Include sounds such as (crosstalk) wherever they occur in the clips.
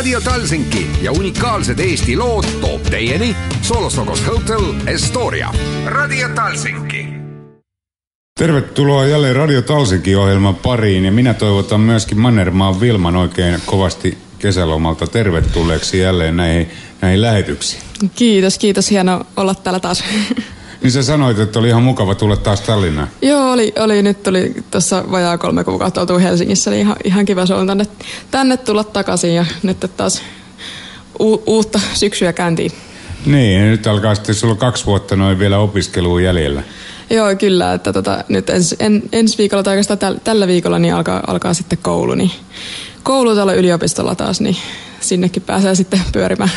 Radio Talsinki ja unikaalsed Eesti lood toob teieni Solostokos Hotel Estoria. Radio Talsinki. Tervetuloa jälleen Radio Talsinkin ohjelman pariin ja minä toivotan myöskin Mannermaan Vilman oikein kovasti kesälomalta tervetulleeksi jälleen näihin, näihin lähetyksiin. Kiitos, kiitos. Hieno olla täällä taas. (laughs) Niin sä sanoit, että oli ihan mukava tulla taas Tallinnaan. Joo, oli, oli nyt tuli tuossa vajaa kolme kuukautta oltu Helsingissä, niin ihan, ihan kiva se on tänne, tänne tulla takaisin ja nyt taas u, uutta syksyä käyntiin. Niin, ja nyt alkaa sitten, sulla kaksi vuotta noin vielä opiskelua jäljellä. Joo, kyllä, että tota, nyt ens, en, ensi viikolla tai oikeastaan täl, tällä viikolla niin alkaa, alkaa sitten koulu, niin koulu tuolla yliopistolla taas, niin sinnekin pääsee sitten pyörimään.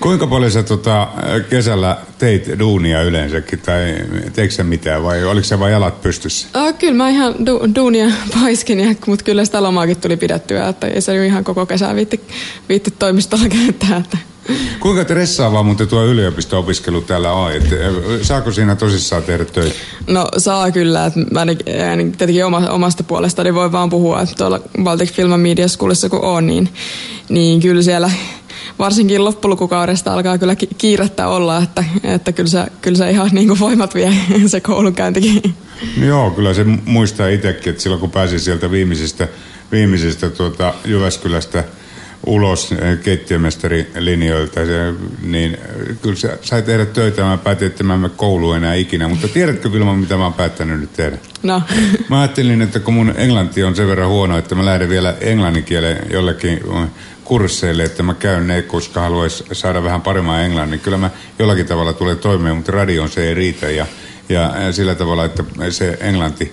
Kuinka paljon sä tota, kesällä teit duunia yleensäkin, tai teikö sä mitään, vai oliko se vain jalat pystyssä? Oh, kyllä mä ihan du, duunia (laughs) paiskin, mutta kyllä sitä lomaakin tuli pidettyä, että ei se ihan koko kesää viitti, viitti toimistolla (laughs) käyttää. Että. Kuinka stressaavaa muuten tuo yliopisto-opiskelu täällä on? Et, saako siinä tosissaan tehdä töitä? No saa kyllä. Että mä niin, tietenkin omasta puolestani voi vaan puhua, että tuolla Baltic Film Media Schoolissa kun on, niin, niin kyllä siellä varsinkin loppulukukaudesta alkaa kyllä kiirettä olla, että, että kyllä, se, kyllä se ihan niin kuin voimat vie (laughs) se koulunkäyntikin. Joo, kyllä se muistaa itsekin, että silloin kun pääsin sieltä viimeisestä, viimeisestä tuota Jyväskylästä ulos eh, keittiömestarilinjoilta, niin eh, kyllä sä sai tehdä töitä. Mä päätin, että mä en koulu enää ikinä. Mutta tiedätkö Vilma, mitä mä oon päättänyt nyt tehdä? No. (laughs) Mä ajattelin, että kun mun englanti on sen verran huono, että mä lähden vielä englannin kielen jollekin kursseille, että mä käyn ne, koska haluais saada vähän paremman englannin. Kyllä mä jollakin tavalla tulee toimeen, mutta radioon se ei riitä ja, ja sillä tavalla, että se englanti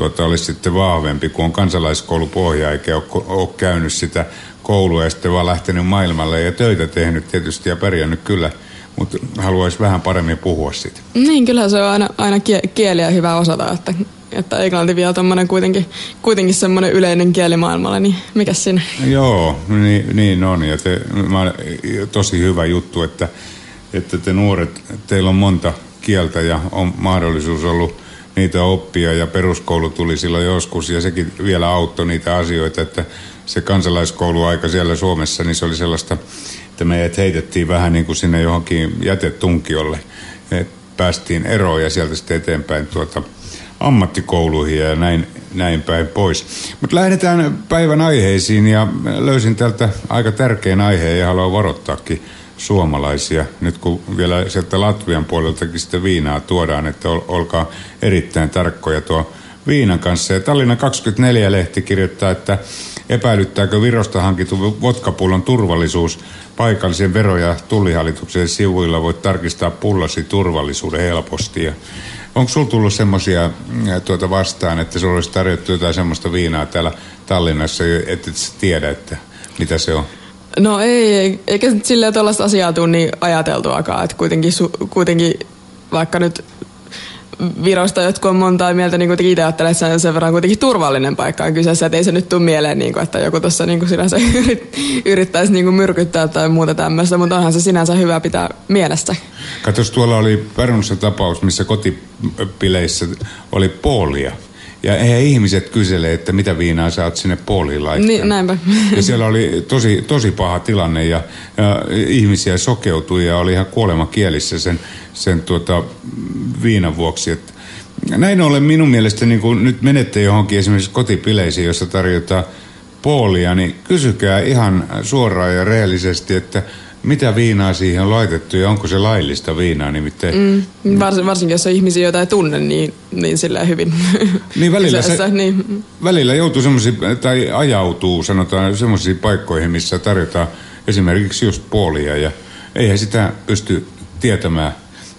tuota, olisi sitten vahvempi, kun on kansalaiskoulupohja eikä ole, ole käynyt sitä koulua ja sitten vaan lähtenyt maailmalle ja töitä tehnyt tietysti ja pärjännyt kyllä, mutta haluaisi vähän paremmin puhua siitä. Niin, kyllä se on aina, aina kieliä hyvä osata, että että englanti vielä tommonen kuitenkin, kuitenkin semmoinen yleinen kieli maailmalla, niin mikä siinä? Joo, niin, niin on. Ja te, mä, tosi hyvä juttu, että, että te nuoret, teillä on monta kieltä ja on mahdollisuus ollut niitä oppia ja peruskoulu tuli silloin joskus ja sekin vielä auttoi niitä asioita, että se kansalaiskouluaika siellä Suomessa, niin se oli sellaista, että meidät heitettiin vähän niin kuin sinne johonkin jätetunkiolle. Et päästiin eroon ja sieltä sitten eteenpäin tuota, ammattikouluihin ja näin, näin päin pois. Mutta lähdetään päivän aiheisiin ja löysin täältä aika tärkeän aiheen ja haluan varoittaakin suomalaisia. Nyt kun vielä sieltä Latvian puoleltakin sitä viinaa tuodaan, että ol, olkaa erittäin tarkkoja tuo viinan kanssa. Ja Tallinna 24-lehti kirjoittaa, että epäilyttääkö Virosta hankitun vodkapullon turvallisuus paikallisen vero- ja tullihallituksen sivuilla voit tarkistaa pullasi turvallisuuden helposti. Ja Onko sulla tullut semmoisia mm, tuota vastaan, että sulla olisi tarjottu jotain semmoista viinaa täällä Tallinnassa, että et tiedä, että mitä se on? No ei, eikä silleen tuollaista asiaa tule niin ajateltuakaan, että kuitenkin, kuitenkin vaikka nyt Virosta jotkut on montaa mieltä, niin kuitenkin itse ajattelen, että se sen verran kuitenkin turvallinen paikka on kyseessä, että ei se nyt tule mieleen, niin kuin, että joku tuossa niin sinänsä (laughs) yrittäisi niin kuin myrkyttää tai muuta tämmöistä, mutta onhan se sinänsä hyvä pitää mielessä. Katos, tuolla oli Pärnussa tapaus, missä kotipileissä oli poolia. Ja eihän ihmiset kysele, että mitä viinaa sä oot sinne pooliin laittanut. Niin, näinpä. (laughs) Ja siellä oli tosi, tosi paha tilanne ja, ja ihmisiä sokeutui ja oli ihan kuolemakielissä sen, sen tuota, viinan vuoksi. Että näin ollen minun mielestä niin kun nyt menette johonkin esimerkiksi kotipileisiin, jossa tarjotaan poolia, niin kysykää ihan suoraan ja rehellisesti, että mitä viinaa siihen on laitettu ja onko se laillista viinaa nimittäin? Mm, varsin, varsinkin jos on ihmisiä, joita ei tunne, niin, niin sillä hyvin Niin välillä, (laughs) se, niin. välillä joutuu semmoisia, tai ajautuu sanotaan semmoisiin paikkoihin, missä tarjotaan esimerkiksi just puolia ja eihän sitä pysty tietämään.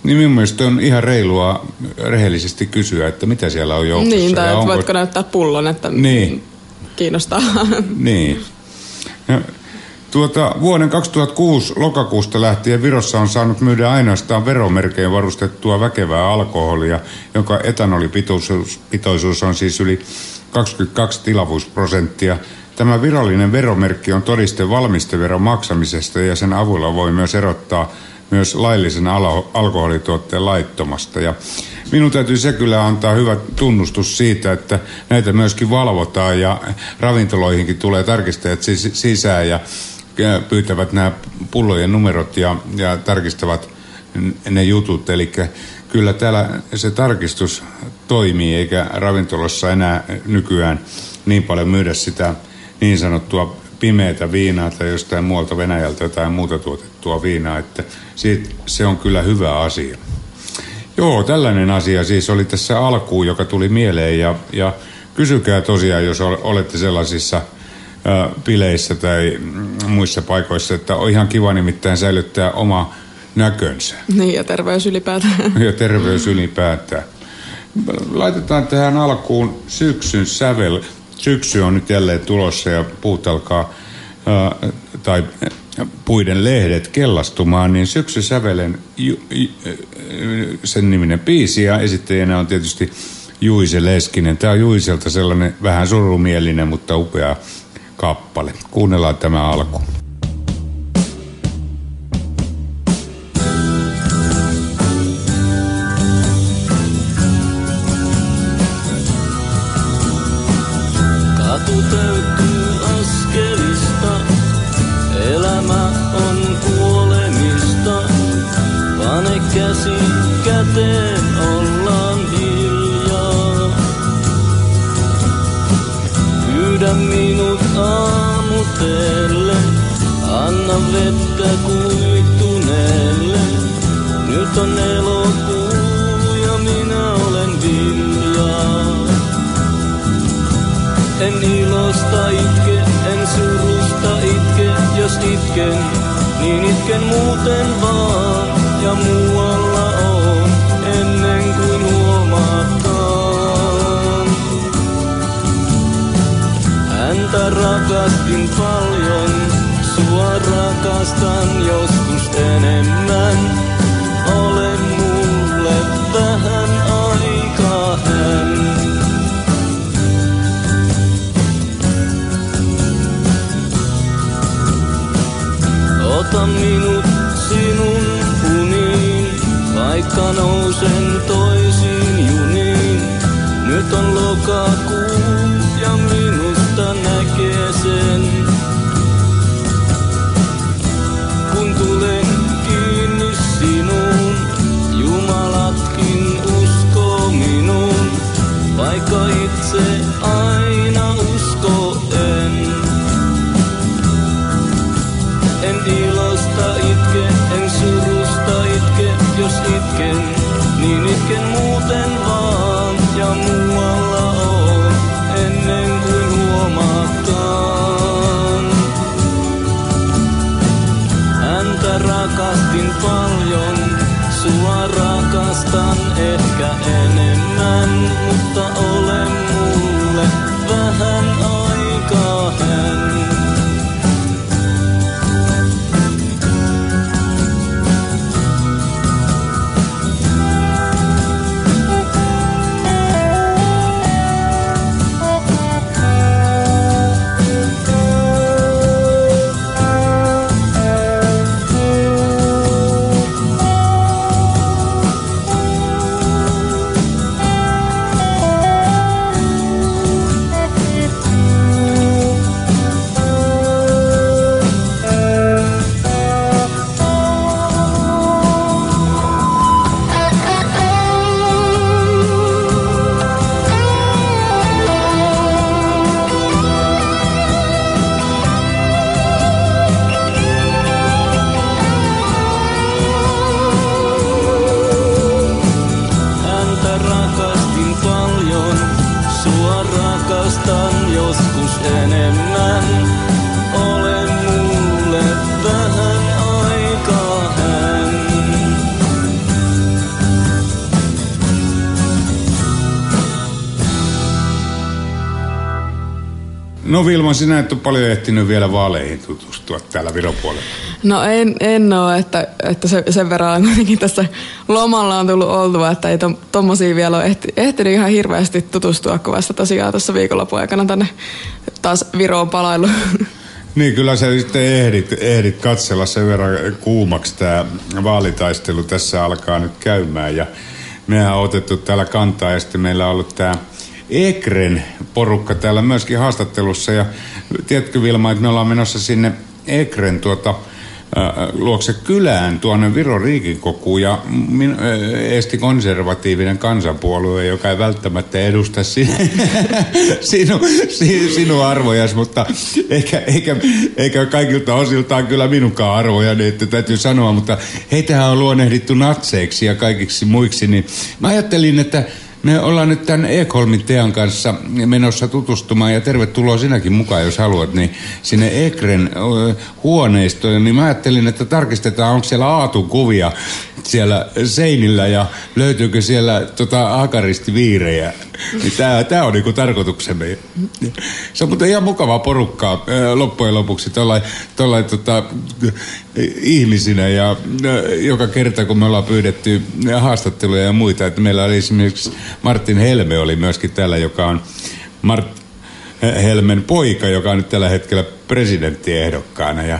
Niin minun mielestä on ihan reilua rehellisesti kysyä, että mitä siellä on joukossa. Niin, tai onko... voitko näyttää pullon, että niin. kiinnostaa. Niin. (laughs) Tuota, vuoden 2006 lokakuusta lähtien Virossa on saanut myydä ainoastaan veromerkein varustettua väkevää alkoholia, jonka etanolipitoisuus pitoisuus on siis yli 22 tilavuusprosenttia. Tämä virallinen veromerkki on todiste valmisteveron maksamisesta ja sen avulla voi myös erottaa myös laillisen alkoholituotteen laittomasta. Ja minun täytyy se kyllä antaa hyvä tunnustus siitä, että näitä myöskin valvotaan ja ravintoloihinkin tulee tarkistajat sisään ja pyytävät nämä pullojen numerot ja, ja tarkistavat ne jutut. Eli kyllä täällä se tarkistus toimii, eikä ravintolassa enää nykyään niin paljon myydä sitä niin sanottua pimeätä viinaa tai jostain muualta Venäjältä jotain muuta tuotettua viinaa, että siitä, se on kyllä hyvä asia. Joo, tällainen asia siis oli tässä alkuun, joka tuli mieleen ja, ja kysykää tosiaan, jos olette sellaisissa pileissä tai muissa paikoissa, että on ihan kiva nimittäin säilyttää oma näkönsä. Niin, ja terveys ylipäätään. (laughs) Ja terveys ylipäätään. Laitetaan tähän alkuun syksyn sävel. Syksy on nyt jälleen tulossa ja puut alkaa, tai puiden lehdet kellastumaan, niin syksy sävelen ju, ju, sen niminen biisi ja esittäjänä on tietysti Juise Leskinen. Tämä on Juiselta sellainen vähän surumielinen, mutta upea kappale. Kuunnellaan tämä alku. Katu askelista, elämä on kuolemista. Pane käsi käteen ollaan. sateelle. Anna vettä kuivittuneelle. Nyt on elokuu ja minä olen villa. En ilosta itke, en surusta itke, jos itken, niin itken muuten vaan. Ja muualla on ennen kuin huomaakaan. Häntä rakastin vaan rakastan joskus enemmän. Ole mulle vähän aikaa hän. Ota minut sinun uniin, vaikka nousen toisiin juniin. Nyt on lokakuu. rakastin paljon, sua rakastan ehkä en. No Vilma, sinä et ole paljon ehtinyt vielä vaaleihin tutustua täällä Viron puolella. No en, en ole, että, että se, sen verran kuitenkin tässä lomalla on tullut oltua, että ei tuommoisia vielä ole ehti, ehtinyt ihan hirveästi tutustua, kun vasta tosiaan tuossa viikonlopun aikana tänne taas Viroon palailu. Niin, kyllä sä sitten ehdit, ehdit katsella sen verran kuumaksi tämä vaalitaistelu tässä alkaa nyt käymään ja mehän on otettu täällä kantaa ja sitten meillä on ollut tämä Ekren porukka täällä myöskin haastattelussa. Ja tiedätkö Vilma, että me ollaan menossa sinne Ekren tuota luokse kylään tuonne Viron riikikokuun ja min, esti konservatiivinen kansanpuolue, joka ei välttämättä edusta sin, (laughs) sinu, sin, sinun arvojasi, mutta eikä, eikä, eikä kaikilta osiltaan kyllä minunkaan arvoja, niin että täytyy sanoa, mutta heitähän on luonnehdittu natseiksi ja kaikiksi muiksi, niin mä ajattelin, että me ollaan nyt tämän Ekholmin Tean kanssa menossa tutustumaan ja tervetuloa sinäkin mukaan, jos haluat, niin sinne Ekren huoneistoon. Niin mä ajattelin, että tarkistetaan, onko siellä Aatu-kuvia siellä seinillä ja löytyykö siellä tota, akaristiviirejä. Niin tää, tää on niinku tarkoituksemme. Se on muuten ihan mukavaa porukkaa loppujen lopuksi tuollain tota, ihmisinä ja joka kerta kun me ollaan pyydetty haastatteluja ja muita, että meillä oli esimerkiksi Martin Helme oli myöskin täällä, joka on Mart Helmen poika, joka on nyt tällä hetkellä presidenttiehdokkaana ja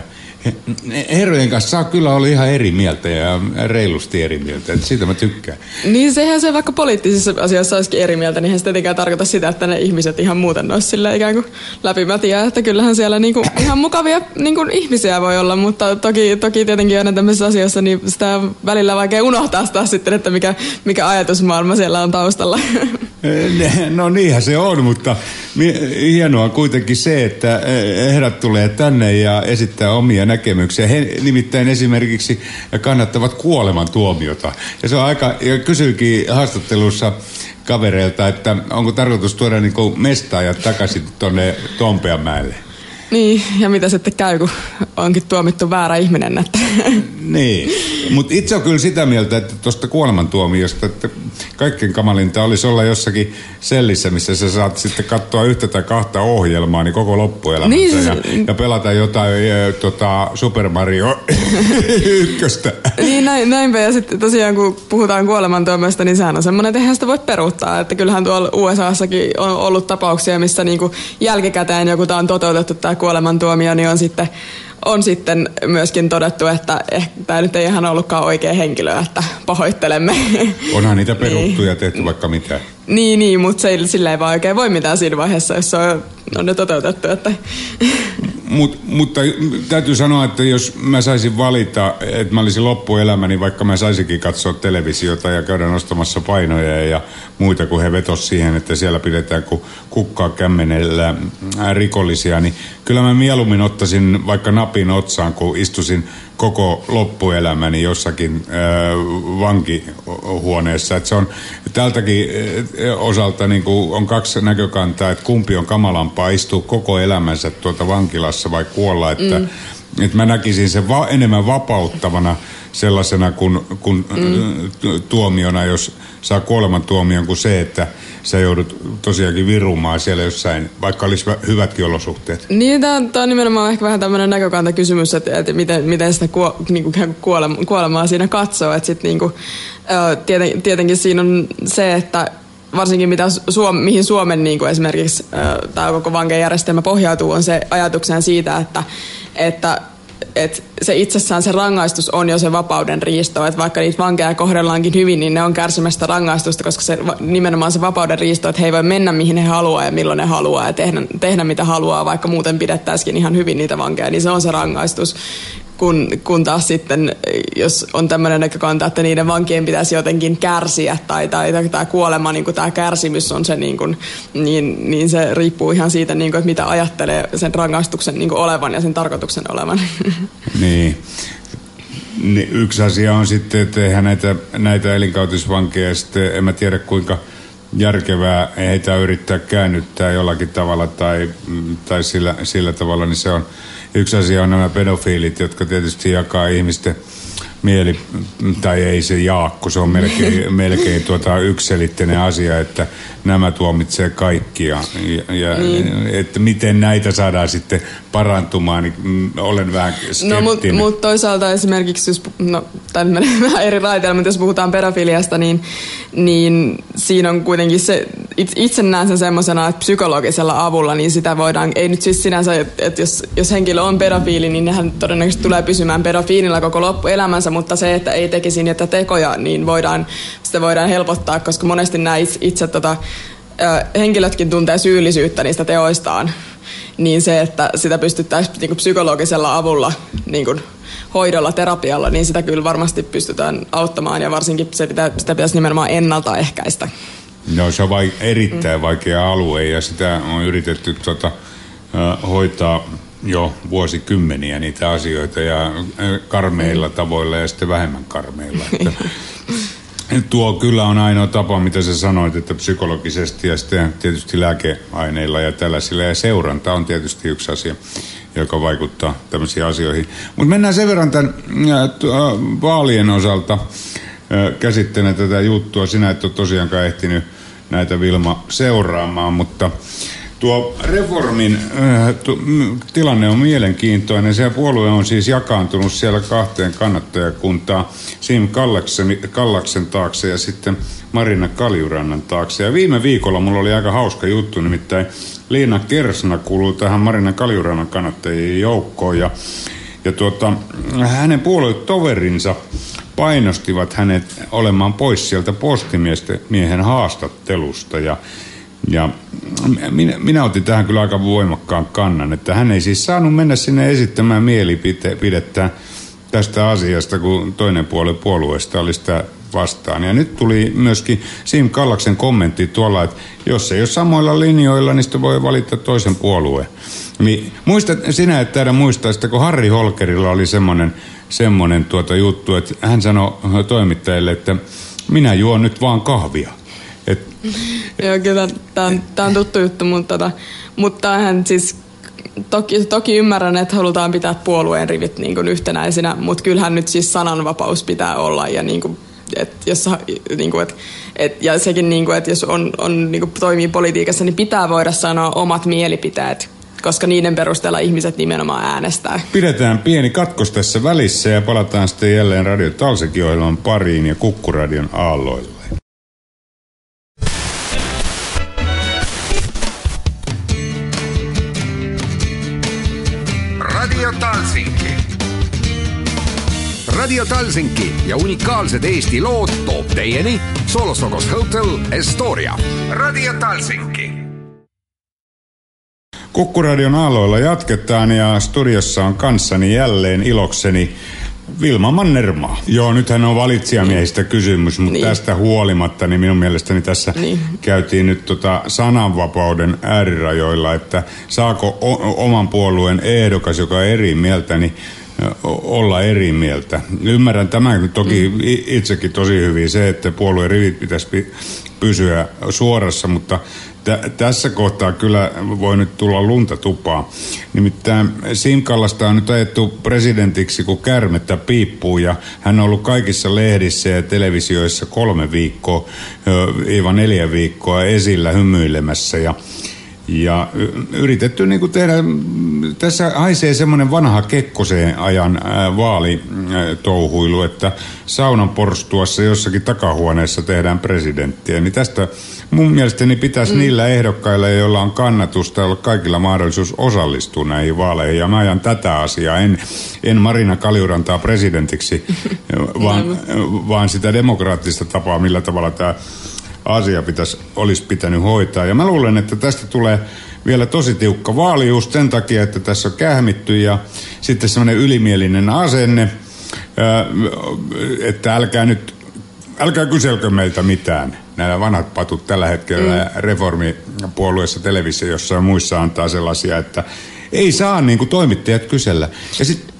herrojen kanssa saa kyllä olla ihan eri mieltä ja reilusti eri mieltä. Että siitä mä tykkään. Niin sehän se vaikka poliittisissa asioissa olisikin eri mieltä, niin se tietenkään tarkoita sitä, että ne ihmiset ihan muuten olisi sille ikään kuin läpimätiä. Että kyllähän siellä niinku ihan mukavia niinku ihmisiä voi olla, mutta toki, toki tietenkin aina tämmöisissä asioissa niin sitä välillä vaikea unohtaa sitä sitten, että mikä, mikä ajatusmaailma siellä on taustalla. (laughs) No niinhän se on, mutta hienoa kuitenkin se, että herrat tulee tänne ja esittää omia näkemyksiä. He nimittäin esimerkiksi kannattavat kuolemantuomiota. Ja se on aika, ja kysyykin haastattelussa kavereilta, että onko tarkoitus tuoda niin mestaajat takaisin tuonne Tompeanmäelle. Niin, ja mitä sitten käy, kun onkin tuomittu väärä ihminen. Että. Niin, mutta itse on kyllä sitä mieltä, että tuosta kuolemantuomiosta, että kaikkein kamalinta olisi olla jossakin sellissä, missä sä saat sitten katsoa yhtä tai kahta ohjelmaa niin koko loppuelämässä niin, ja, ja pelata jotain e, tota, Super Mario (laughs) ykköstä. Niin, näin, näinpä. Ja sitten tosiaan kun puhutaan kuolemantuomiosta, niin sehän on semmoinen, että eihän sitä voi peruuttaa. Että kyllähän tuolla USAssakin on ollut tapauksia, missä niinku jälkikäteen joku on toteutettu tämä kuolemantuomio, niin on sitten on sitten myöskin todettu, että ehkä tämä nyt ei ihan ollutkaan oikea henkilö, että pahoittelemme. Onhan niitä (laughs) peruttu ja tehty vaikka mitä. Niin, niin, mutta se, sillä ei vaan oikein voi mitään siinä vaiheessa, jos on, on ne toteutettu. Että. (laughs) Mut, mutta täytyy sanoa, että jos mä saisin valita, että mä olisin loppuelämäni, vaikka mä saisinkin katsoa televisiota ja käydä nostamassa painoja ja muita, kun he vetos siihen, että siellä pidetään kukkaa kämmenellä rikollisia, niin kyllä mä mieluummin ottaisin vaikka napin otsaan, kun istusin koko loppuelämäni jossakin äh, vankihuoneessa. Et se on tältäkin osalta niin kuin on kaksi näkökantaa, että kumpi on kamalampaa istua koko elämänsä tuota vankilassa vai kuolla. Että, mm. että mä näkisin sen va- enemmän vapauttavana sellaisena kuin, kuin mm. tuomiona, jos saa kuolemantuomion, kuin se, että – sä joudut tosiaankin virumaan siellä jossain, vaikka olisi hyvätkin olosuhteet. Niin, tämä on, tämä on nimenomaan ehkä vähän tämmöinen näkökantakysymys, että, että miten, miten sitä kuo, niin kuin kuolemaa siinä katsoo. Että sit, niin kuin, tieten, tietenkin siinä on se, että varsinkin mitä Suom, mihin Suomen niin kuin esimerkiksi tämä koko vankejärjestelmä pohjautuu, on se ajatuksena siitä, että, että että se itsessään se rangaistus on jo se vapauden riisto. Että vaikka niitä vankeja kohdellaankin hyvin, niin ne on kärsimästä rangaistusta, koska se, nimenomaan se vapauden riisto, että he ei voi mennä mihin he haluaa ja milloin ne haluaa ja tehdä, tehdä mitä haluaa, vaikka muuten pidettäisikin ihan hyvin niitä vankeja, niin se on se rangaistus kun, kun taas sitten, jos on tämmöinen näkökanta, että niiden vankien pitäisi jotenkin kärsiä tai, tai, tai tämä kuolema, niin kuin tämä kärsimys on se, niin, kuin, niin, niin se riippuu ihan siitä, niin kuin, että mitä ajattelee sen rangaistuksen niin kuin olevan ja sen tarkoituksen olevan. (laughs) Niin. niin. Yksi asia on sitten, että eihän näitä, näitä elinkautisvankeja sitten, en mä tiedä kuinka järkevää heitä yrittää käännyttää jollakin tavalla tai, tai sillä, sillä tavalla, niin se on Yksi asia on nämä pedofiilit, jotka tietysti jakaa ihmisten mieli, tai ei se Jaakko, se on melkein, (laughs) melkein tuota yksiselitteinen asia, että nämä tuomitsee kaikkia. Ja, ja niin. että miten näitä saadaan sitten parantumaan, niin mm, olen vähän skeptinen. No mutta mut toisaalta esimerkiksi, jos, no tämä menee (laughs) vähän eri raiteilla, mutta jos puhutaan pedofiliasta, niin, niin siinä on kuitenkin se, itse näen sen semmoisena, että psykologisella avulla, niin sitä voidaan, ei nyt siis sinänsä, että jos, jos henkilö on pedofiili, niin hän todennäköisesti tulee pysymään pedofiililla koko loppuelämänsä, mutta se, että ei tekisi niitä tekoja, niin voidaan, sitä voidaan helpottaa, koska monesti nämä itse, itse tota, henkilötkin tuntee syyllisyyttä niistä teoistaan, niin se, että sitä pystyttäisiin niin psykologisella avulla niin kuin hoidolla, terapialla, niin sitä kyllä varmasti pystytään auttamaan ja varsinkin se pitää, sitä pitäisi nimenomaan ennaltaehkäistä. No se on vai, erittäin mm. vaikea alue ja sitä on yritetty tota, hoitaa jo vuosikymmeniä niitä asioita ja karmeilla mm. tavoilla ja sitten vähemmän karmeilla. Että (laughs) tuo kyllä on ainoa tapa, mitä sä sanoit, että psykologisesti ja sitten tietysti lääkeaineilla ja tällaisilla. Ja seuranta on tietysti yksi asia, joka vaikuttaa tämmöisiin asioihin. Mutta mennään sen verran tämän vaalien osalta käsittelen tätä juttua. Sinä et ole tosiaankaan ehtinyt näitä Vilma seuraamaan, mutta Tuo reformin äh, tu, tilanne on mielenkiintoinen. Se puolue on siis jakaantunut siellä kahteen kannattajakuntaan. Sim Kallaksen, Kallaksen taakse ja sitten Marina Kaljurannan taakse. Ja viime viikolla mulla oli aika hauska juttu, nimittäin Liina Kersna kuuluu tähän Marina Kaljurannan kannattajien joukkoon. Ja, ja tuota, hänen puoluetoverinsa painostivat hänet olemaan pois sieltä postimiehen haastattelusta. Ja ja minä, minä otin tähän kyllä aika voimakkaan kannan, että hän ei siis saanut mennä sinne esittämään mielipidettä tästä asiasta, kun toinen puoli puolueesta oli sitä vastaan. Ja nyt tuli myöskin Sim Kallaksen kommentti tuolla, että jos ei ole samoilla linjoilla, niin voi valita toisen puolueen. Niin, muistat sinä, että täällä muistaa, kun Harri Holkerilla oli semmoinen, semmoinen tuota juttu, että hän sanoi toimittajille, että minä juon nyt vaan kahvia. (laughs) Joo, kyllä tämä on, tää on tuttu juttu, mutta, tota, mutta hän siis toki, toki ymmärrän, että halutaan pitää puolueen rivit niin kuin yhtenäisinä, mutta kyllähän nyt siis sananvapaus pitää olla ja niin kuin, et jos, niin kuin, et, et, ja sekin, niin kuin, että jos on, on, niin kuin toimii politiikassa, niin pitää voida sanoa omat mielipiteet koska niiden perusteella ihmiset nimenomaan äänestää. Pidetään pieni katkos tässä välissä ja palataan sitten jälleen Radio Talsekin ohjelman pariin ja Kukkuradion aalloille. Radio Talsinki ja unikaalsed Eesti lood toob teieni Solosokos Hotel Estoria. Radio Talsinki. Kukkuradion aalloilla jatketaan ja studiossa on kanssani jälleen ilokseni Vilma Mannermaa. Joo, nythän on valitsijamiehistä kysymys, mutta niin. tästä huolimatta niin minun mielestäni tässä niin. käytiin nyt tota sananvapauden äärirajoilla, että saako o- oman puolueen ehdokas, joka on eri mieltä, niin olla eri mieltä. Ymmärrän tämän toki mm. itsekin tosi hyvin se, että puolueen rivit pitäisi pysyä suorassa, mutta t- tässä kohtaa kyllä voi nyt tulla lunta tupaa. Nimittäin Simkallasta on nyt ajettu presidentiksi, kun kärmettä piippuu ja hän on ollut kaikissa lehdissä ja televisioissa kolme viikkoa, Iva neljä viikkoa esillä hymyilemässä ja ja yritetty niin kuin tehdä, tässä haisee semmoinen vanha Kekkoseen ajan vaalitouhuilu, että saunan porstuassa jossakin takahuoneessa tehdään presidenttiä. Niin tästä mun mielestäni pitäisi mm. niillä ehdokkailla, joilla on kannatusta, olla kaikilla mahdollisuus osallistua näihin vaaleihin. Ja mä ajan tätä asiaa, en, en Marina Kaljurantaa presidentiksi, (laughs) vaan, vaan sitä demokraattista tapaa, millä tavalla tämä asia pitäisi, olisi pitänyt hoitaa. Ja mä luulen, että tästä tulee vielä tosi tiukka vaali just sen takia, että tässä on kähmitty ja sitten semmoinen ylimielinen asenne, että älkää nyt, älkää kyselkö meiltä mitään. Nämä vanhat patut tällä hetkellä mm. reformipuolueessa televisiossa ja muissa antaa sellaisia, että ei saa niin kuin toimittajat kysellä. Ja sitten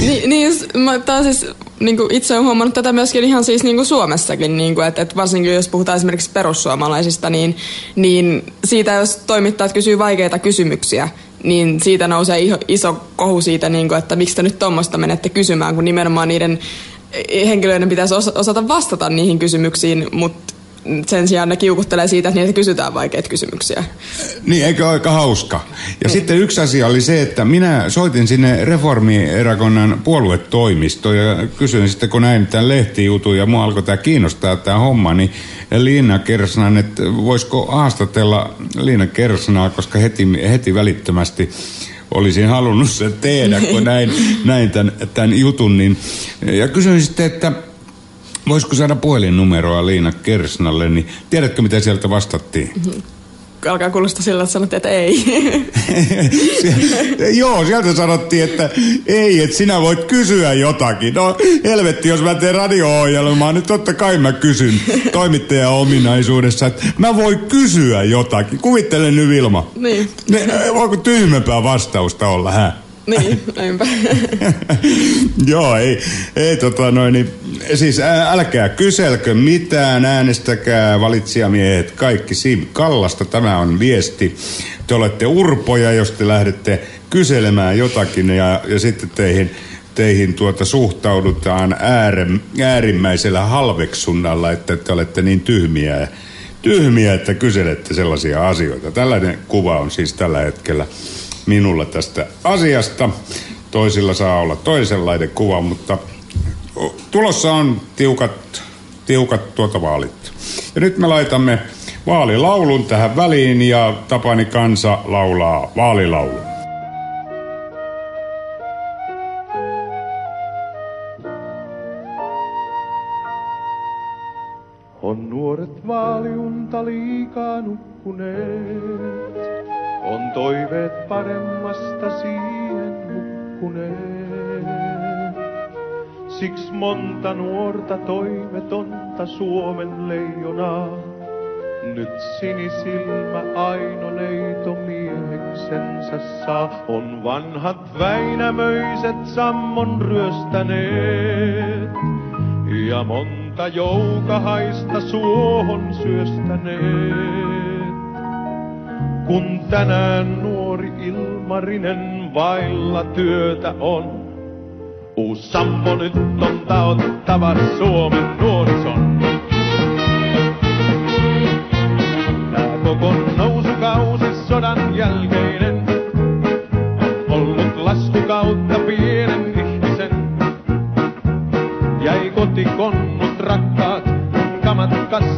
niin, niin mä, siis, niin kuin itse olen huomannut tätä myöskin ihan siis niin kuin Suomessakin, niin kuin, että, että varsinkin jos puhutaan esimerkiksi perussuomalaisista, niin, niin siitä jos toimittajat kysyy vaikeita kysymyksiä, niin siitä nousee iso, kohu siitä, niin kuin, että miksi te nyt tuommoista menette kysymään, kun nimenomaan niiden henkilöiden pitäisi osata vastata niihin kysymyksiin, mutta sen sijaan ne kiukuttelee siitä, että niitä kysytään vaikeita kysymyksiä. Niin, eikö ole aika hauska? Ja niin. sitten yksi asia oli se, että minä soitin sinne reformierakonnan puoluetoimistoon ja kysyin sitten, kun näin tämän lehtijutun ja mua alkoi tämä kiinnostaa tämä homma, niin Liina Kersnan, että voisiko haastatella Liina Kersnaa, koska heti, heti välittömästi olisin halunnut sen tehdä, kun näin, näin tämän, tämän jutun. Niin, ja kysyin sitten, että Voisiko saada puhelinnumeroa Liina Kersnalle, niin tiedätkö mitä sieltä vastattiin? Mm-hmm. Alkaa kuulostaa sillä, että sanottiin, että ei. (laughs) Joo, sieltä sanottiin, että ei, että sinä voit kysyä jotakin. No helvetti, jos mä teen radio-ohjelmaa, niin totta kai mä kysyn toimittajan ominaisuudessa, että mä voin kysyä jotakin. Kuvittele nyt Vilma. Niin. Ne, voiko tyhmempää vastausta olla, hä? Niin, näinpä. (laughs) Joo, ei, ei tota noin, niin, siis älkää kyselkö mitään, äänestäkää valitsijamiehet kaikki Siim Kallasta. Tämä on viesti. Te olette urpoja, jos te lähdette kyselemään jotakin ja, ja sitten teihin, teihin tuota suhtaudutaan äär, äärimmäisellä halveksunnalla, että te olette niin tyhmiä, tyhmiä, että kyselette sellaisia asioita. Tällainen kuva on siis tällä hetkellä minulla tästä asiasta. Toisilla saa olla toisenlainen kuva, mutta tulossa on tiukat, tiukat tuota vaalit. Ja nyt me laitamme vaalilaulun tähän väliin ja Tapani Kansa laulaa vaalilaulun. Nuorta toivetonta Suomen leijonaa. Nyt sinisilmä Aino neito mieheksensä saa. On vanhat Väinämöiset sammon ryöstäneet. Ja monta joukahaista suohon syöstäneet. Kun tänään nuori Ilmarinen vailla työtä on, uus sampo nyt on taottava Suomen nuorison. Tää koko nousukausi sodan jälkeinen on ollut laskukautta pienen ihmisen. Jäi kotikonnut rakkaat, kamat kassiin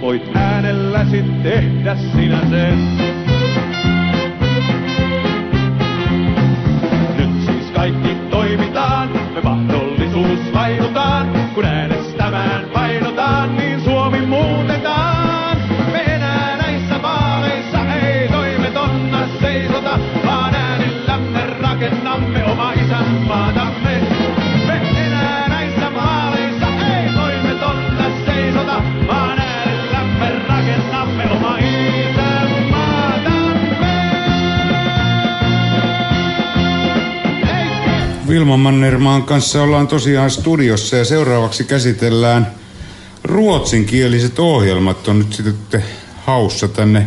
voit äänelläsi tehdä sinä Vilma Mannermaan kanssa ollaan tosiaan studiossa ja seuraavaksi käsitellään ruotsinkieliset ohjelmat on nyt sitten haussa tänne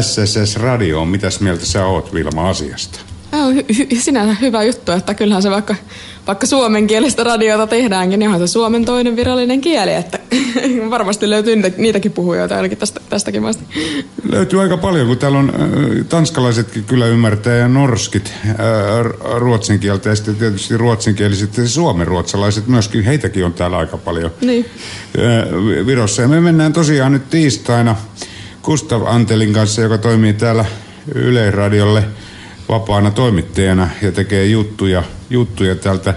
SSS-radioon. Mitäs mieltä sä oot Vilma asiasta? On hy- sinänsä hyvä juttu, että kyllähän se vaikka, vaikka suomenkielistä radiota tehdäänkin, niin onhan se suomen toinen virallinen kieli, että (laughs) varmasti löytyy niitä, niitäkin puhujoita ainakin tästä, tästäkin maasta. Löytyy aika paljon, kun täällä on tanskalaisetkin kyllä ymmärtää ja norskit ruotsin kieltä ja sitten tietysti ruotsinkieliset ja suomenruotsalaiset myöskin, heitäkin on täällä aika paljon Niin. Virossa. Ja me mennään tosiaan nyt tiistaina Gustav Antelin kanssa, joka toimii täällä Yleisradiolle vapaana toimittajana ja tekee juttuja, juttuja täältä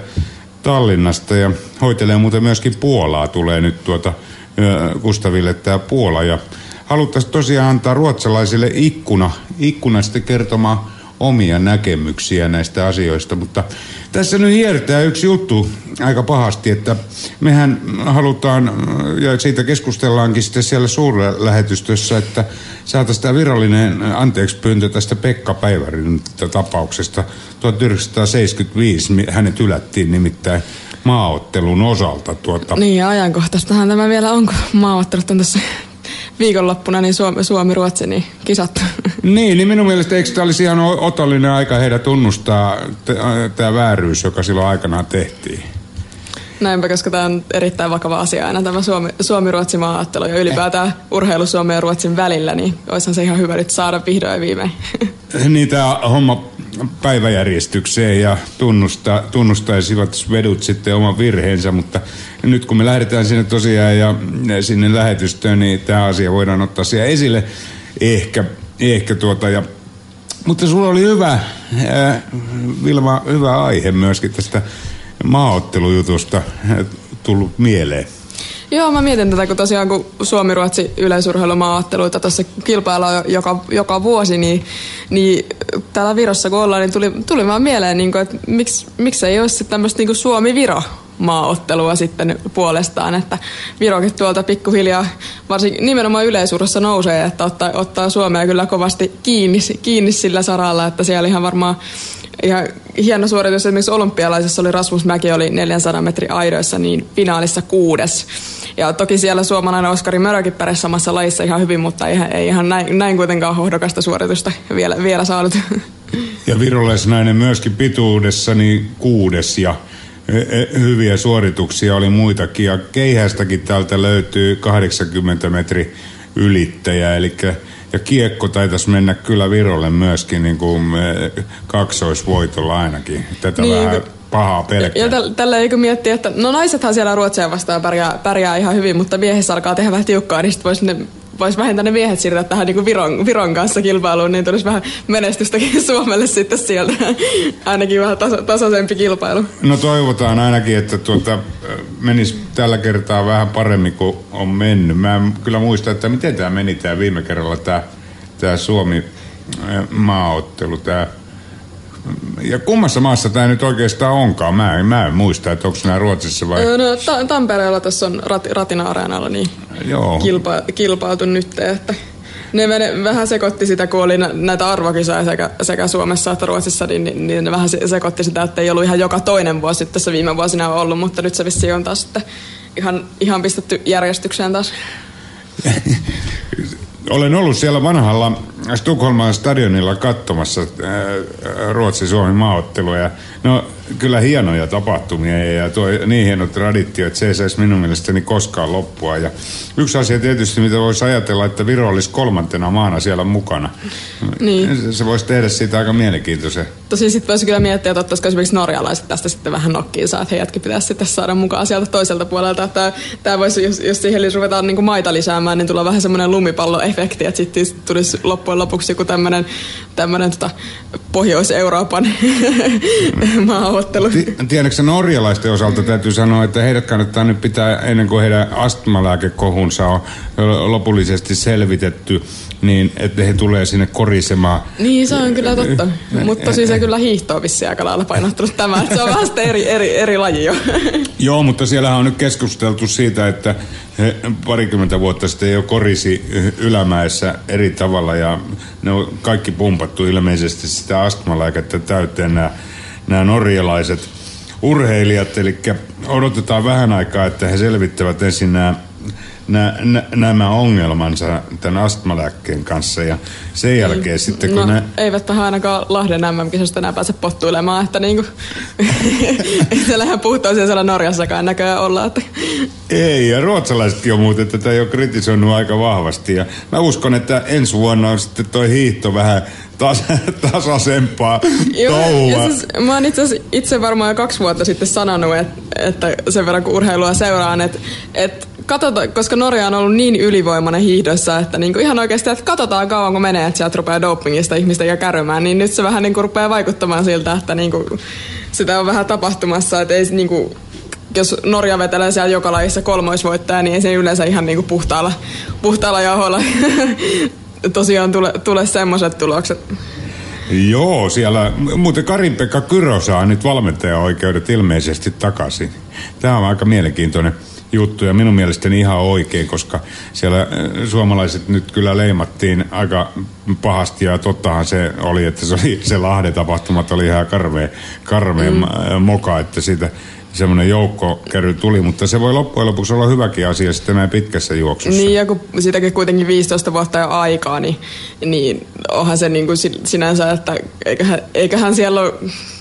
Tallinnasta ja hoitelee muuten myöskin Puolaa tulee nyt tuota Gustaville tämä Puola. Ja haluttaisiin tosiaan antaa ruotsalaisille ikkuna, ikkuna sitten kertomaan omia näkemyksiä näistä asioista, mutta tässä nyt hiertää yksi juttu aika pahasti, että mehän halutaan, ja siitä keskustellaankin sitten siellä suurlähetystössä, että saataisiin tämä virallinen anteeksi pyyntö tästä Pekka Päivärin tapauksesta 1975, mi- hänet ylättiin nimittäin maaottelun osalta. Tuota, Niin ja ajankohtaistahan tämä vielä on, kun maaottelut on tässä viikonloppuna, niin Suomi, Suomi-Ruotsi, niin kisattu. (laughs) Niin, niin minun mielestä eikö tämä olisi ihan otollinen aika heidän tunnustaa tämä vääryys, joka silloin aikanaan tehtiin? Näinpä, koska tämä on erittäin vakava asia aina tämä Suomi, Suomi-Ruotsi maaottelu ja ylipäätään urheilu Suomen ja Ruotsin välillä, niin olisihan se ihan hyvä nyt saada vihdoin viimein. Niin tämä homma päiväjärjestykseen ja tunnusta, tunnustaisivat vedut sitten oman virheensä, mutta nyt kun me lähdetään sinne tosiaan ja sinne lähetystöön, niin tämä asia voidaan ottaa siellä esille ehkä, ehkä tuota ja mutta sulla oli hyvä, ää, Vilma, hyvä aihe myöskin tästä maaottelujutusta tullut mieleen. Joo, mä mietin tätä, kun tosiaan kun Suomi-Ruotsi yleisurheilumaaotteluita tuossa kilpaillaan jo- joka, joka vuosi, niin, niin täällä Virossa kun ollaan, niin tuli, tuli vaan mieleen, niin kuin, että miksi, miksi ei olisi tämmöistä niin Suomi-Viro maaottelua sitten puolestaan, että Virokin tuolta pikkuhiljaa, varsinkin nimenomaan yleisurassa nousee, että ottaa, ottaa Suomea kyllä kovasti kiinni, kiinni sillä saralla, että siellä ihan varmaan ihan hieno suoritus esimerkiksi olympialaisessa oli Rasmus Mäki oli 400 metrin aidoissa niin finaalissa kuudes. Ja toki siellä suomalainen Oskari Mörökin pärjäsi samassa lajissa ihan hyvin, mutta ei, ei ihan näin, näin kuitenkaan hohdokasta suoritusta vielä, vielä saanut. Ja virolaisnainen myöskin pituudessa niin kuudes ja e, e, hyviä suorituksia oli muitakin. Ja keihästäkin täältä löytyy 80 metri ylittäjä, eli ja kiekko taitaisi mennä kyllä Virolle myöskin niin kuin e, kaksoisvoitolla ainakin. Tätä Niin, vähän pahaa pelkää. Ja täl, tällä eikö miettiä, että no naisethan siellä Ruotsia vastaan pärjää, pärjää ihan hyvin, mutta miehissä alkaa tehdä vähän tiukkaa, niin sitten voisi ne vois vähintään ne miehet siirtää tähän niin Viron, Viron kanssa kilpailuun, niin tulisi vähän menestystäkin (laughs) Suomelle sitten sieltä. Ainakin vähän taso, tasaisempi kilpailu. No toivotaan ainakin, että tuota, menisi tällä kertaa vähän paremmin kuin on mennyt. Mä en kyllä muista, että miten tämä meni tämä viime kerralla tämä, tämä Suomi maaottelu. Tämä. Ja kummassa maassa tämä nyt oikeastaan onkaan? Mä en, mä en muista, että onko nämä Ruotsissa vai... Öö, No, ta- Tampereella tässä on rat, Ratina-areenalla niin Joo. kilpa, kilpailtu nyt, että ne mene, vähän sekoitti sitä, kun oli nä- näitä arvokisoja sekä, sekä Suomessa että Ruotsissa, niin, niin, niin ne vähän se- sekoitti sitä, että ei ollut ihan joka toinen vuosi tässä viime vuosina ollut, mutta nyt se vissiin on taas sitten ihan, ihan pistetty järjestykseen taas. (laughs) Olen ollut siellä vanhalla Tukholman stadionilla katsomassa Ruotsi-Suomen maaotteluja. No kyllä hienoja tapahtumia ja tuo niin hieno traditio, että se ei saisi minun mielestäni koskaan loppua. Ja yksi asia tietysti, mitä voisi ajatella, että Viro olisi kolmantena maana siellä mukana. Niin. Se voisi tehdä siitä aika mielenkiintoisen. Tosin sitten voisi kyllä miettiä, että ottaisiko esimerkiksi norjalaiset tästä sitten vähän nokkiinsa, että heidätkin pitäisi sitten saada mukaan sieltä toiselta puolelta. Että tämä voisi, jos, jos siihen ruvetaan niin maita lisäämään, niin tulee vähän semmoinen lumipalloefekti, että sitten tulisi loppujen lopuksi joku tämmöinen tämmöinen tota, Pohjois-Euroopan (laughs) maaottelu. Tiedätkö norjalaisten osalta täytyy sanoa, että heidät kannattaa nyt pitää ennen kuin heidän astmalääkekohunsa on lopullisesti selvitetty, niin että he tulee sinne korisemaan. Niin, se on kyllä totta. Mutta siis se kyllä hiihtoa vissiin aika lailla painottunut tämä. Se on vasta eri, eri, eri laji jo. (laughs) Joo, mutta siellähän on nyt keskusteltu siitä, että he parikymmentä vuotta sitten jo korisi ylämäessä eri tavalla ja ne on kaikki pumpattu ilmeisesti sitä astmalääkettä täyteen nämä, nämä norjalaiset urheilijat. Eli odotetaan vähän aikaa, että he selvittävät ensin nämä nä, nä, nämä ongelmansa tämän astmalääkkeen kanssa ja sen jälkeen niin. sitten kun no, ne... eivät tähän ainakaan Lahden MM-kisasta enää pääse pottuilemaan, että niinku, (laughs) ei siellä ihan puhtoisia siellä Norjassakaan näköjään olla. Että... Ei, ja ruotsalaisetkin on muuten tätä jo kritisoinut aika vahvasti ja mä uskon, että ensi vuonna on sitten toi hiihto vähän tas, (laughs) tasaisempaa (laughs) touhua. Siis, mä oon itse, itse varmaan jo kaksi vuotta sitten sanonut, että, että sen verran kun urheilua seuraan, että, että katsotaan, koska Norja on ollut niin ylivoimainen hiihdossa, että niinku ihan oikeasti, että katsotaan kauan kun menee, että sieltä rupeaa dopingista ihmistä ja kärymään, niin nyt se vähän niinku rupeaa vaikuttamaan siltä, että niinku, sitä on vähän tapahtumassa, että ei niinku, jos Norja vetelee siellä joka lajissa kolmoisvoittaja, niin ei se yleensä ihan niinku puhtaalla, puhtaalla jaholla (laughs) tosiaan tule, tule semmoiset tulokset. Joo, siellä, muuten Karin-Pekka Kyrö saa nyt valmentajaoikeudet ilmeisesti takaisin. Tämä on aika mielenkiintoinen juttu ja minun mielestäni ihan oikein, koska siellä äh, suomalaiset nyt kyllä leimattiin aika pahasti ja tottahan se oli, että se, oli, se Lahden tapahtumat oli ihan karmea, karmea mm. Äh, moka, että siitä semmoinen joukkokäry tuli, mutta se voi loppujen lopuksi olla hyväkin asia sitten näin pitkässä juoksussa. Niin, ja kun siitäkin kuitenkin 15 vuotta jo aikaa, niin, niin onhan se niin kuin sinänsä, että eiköhän, eiköhän siellä ole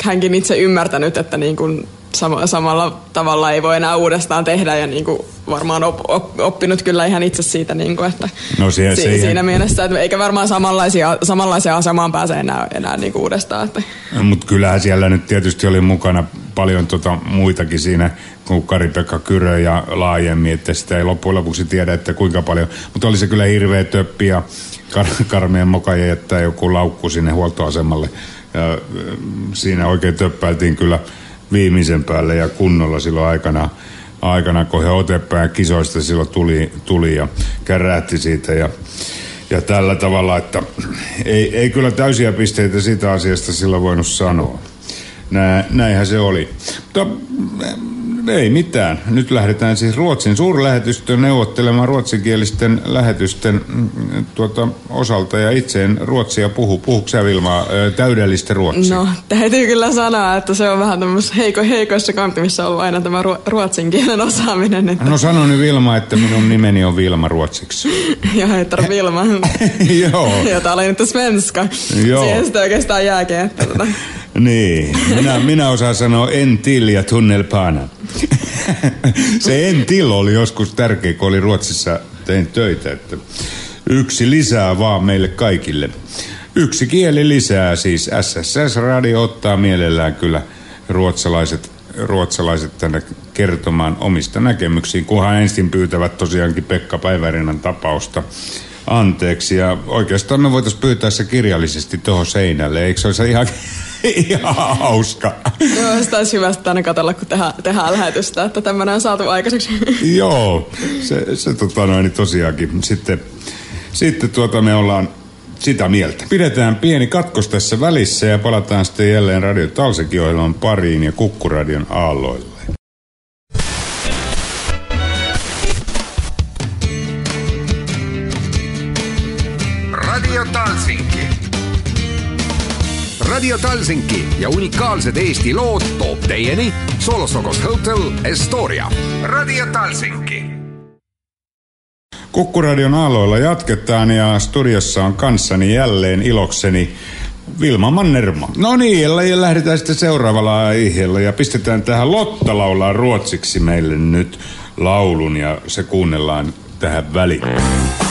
hänkin itse ymmärtänyt, että niin kuin sama, samalla tavalla ei voi enää uudestaan tehdä ja niin kuin varmaan op, op, oppinut kyllä ihan itse siitä, niin kuin, että no siihen, si, siihen. siinä mielessä, että eikä varmaan samanlaisia, samanlaiseen asemaan pääse enää, enää niin kuin uudestaan. Että. No, Mutta kyllähän siellä nyt tietysti oli mukana paljon tota muitakin siinä, kuin Kari-Pekka Kyrö ja laajemmin, että sitä ei loppujen lopuksi tiedä, että kuinka paljon. Mutta oli se kyllä hirveä töppi ja kar- karmeen moka jättää joku laukku sinne huoltoasemalle. Ja siinä oikein töppäiltiin kyllä viimeisen päälle ja kunnolla silloin aikana, aikana kun he otepään kisoista silloin tuli, tuli ja kärähti siitä ja, ja tällä tavalla, että ei, ei kyllä täysiä pisteitä siitä asiasta silloin voinut sanoa. Nä, näinhän se oli. Mutta ei mitään. Nyt lähdetään siis Ruotsin suurlähetystöön neuvottelemaan ruotsinkielisten lähetysten mm, tuota, osalta ja itse en ruotsia puhu. Puhuuko sä Vilma täydellistä ruotsia? No, täytyy kyllä sanoa, että se on vähän tämmöisessä heiko, heikoissa kantimissa ollut aina tämä ruotsin kielen osaaminen. Että... No sano nyt Vilma, että minun nimeni on Vilma ruotsiksi. (laughs) Joo, heter (laughs) Vilma. (laughs) Joo. Jota oli nyt svenska. Joo. Siihen sitä oikeastaan jääkin. Että, tota... Niin, minä, minä osaan sanoa en till ja tunnelpana. (laughs) se en till oli joskus tärkeä, kun oli Ruotsissa tein töitä, että yksi lisää vaan meille kaikille. Yksi kieli lisää, siis SSS-radio ottaa mielellään kyllä ruotsalaiset, ruotsalaiset tänne kertomaan omista näkemyksiin, kunhan ensin pyytävät tosiaankin Pekka Päivärinnan tapausta anteeksi. Ja oikeastaan me voitaisiin pyytää se kirjallisesti tuohon seinälle, eikö se olisi ihan (laughs) Ihan hauska. Joo, sitä olisi hyvä sitten aina katsella, kun tehdään, tehdään lähetystä, että tämmöinen on saatu aikaiseksi. (laughs) Joo, se, se tota noin, niin tosiaankin. Sitten, sitten tuota me ollaan sitä mieltä. Pidetään pieni katkos tässä välissä ja palataan sitten jälleen Radio Talsekin ohjelman pariin ja Kukkuradion aalloille. Radio Talsinki Radio Talsinki ja unikaalsed Eesti lood toob teieni Solosokos Hotel Estoria. Radio Talsinki Kukkuradion aalloilla jatketaan ja studiossa on kanssani jälleen ilokseni Vilma Mannerma. No niin, ja lähdetään sitten seuraavalla aiheella ja pistetään tähän Lotta laulaa ruotsiksi meille nyt laulun ja se kuunnellaan tähän väliin.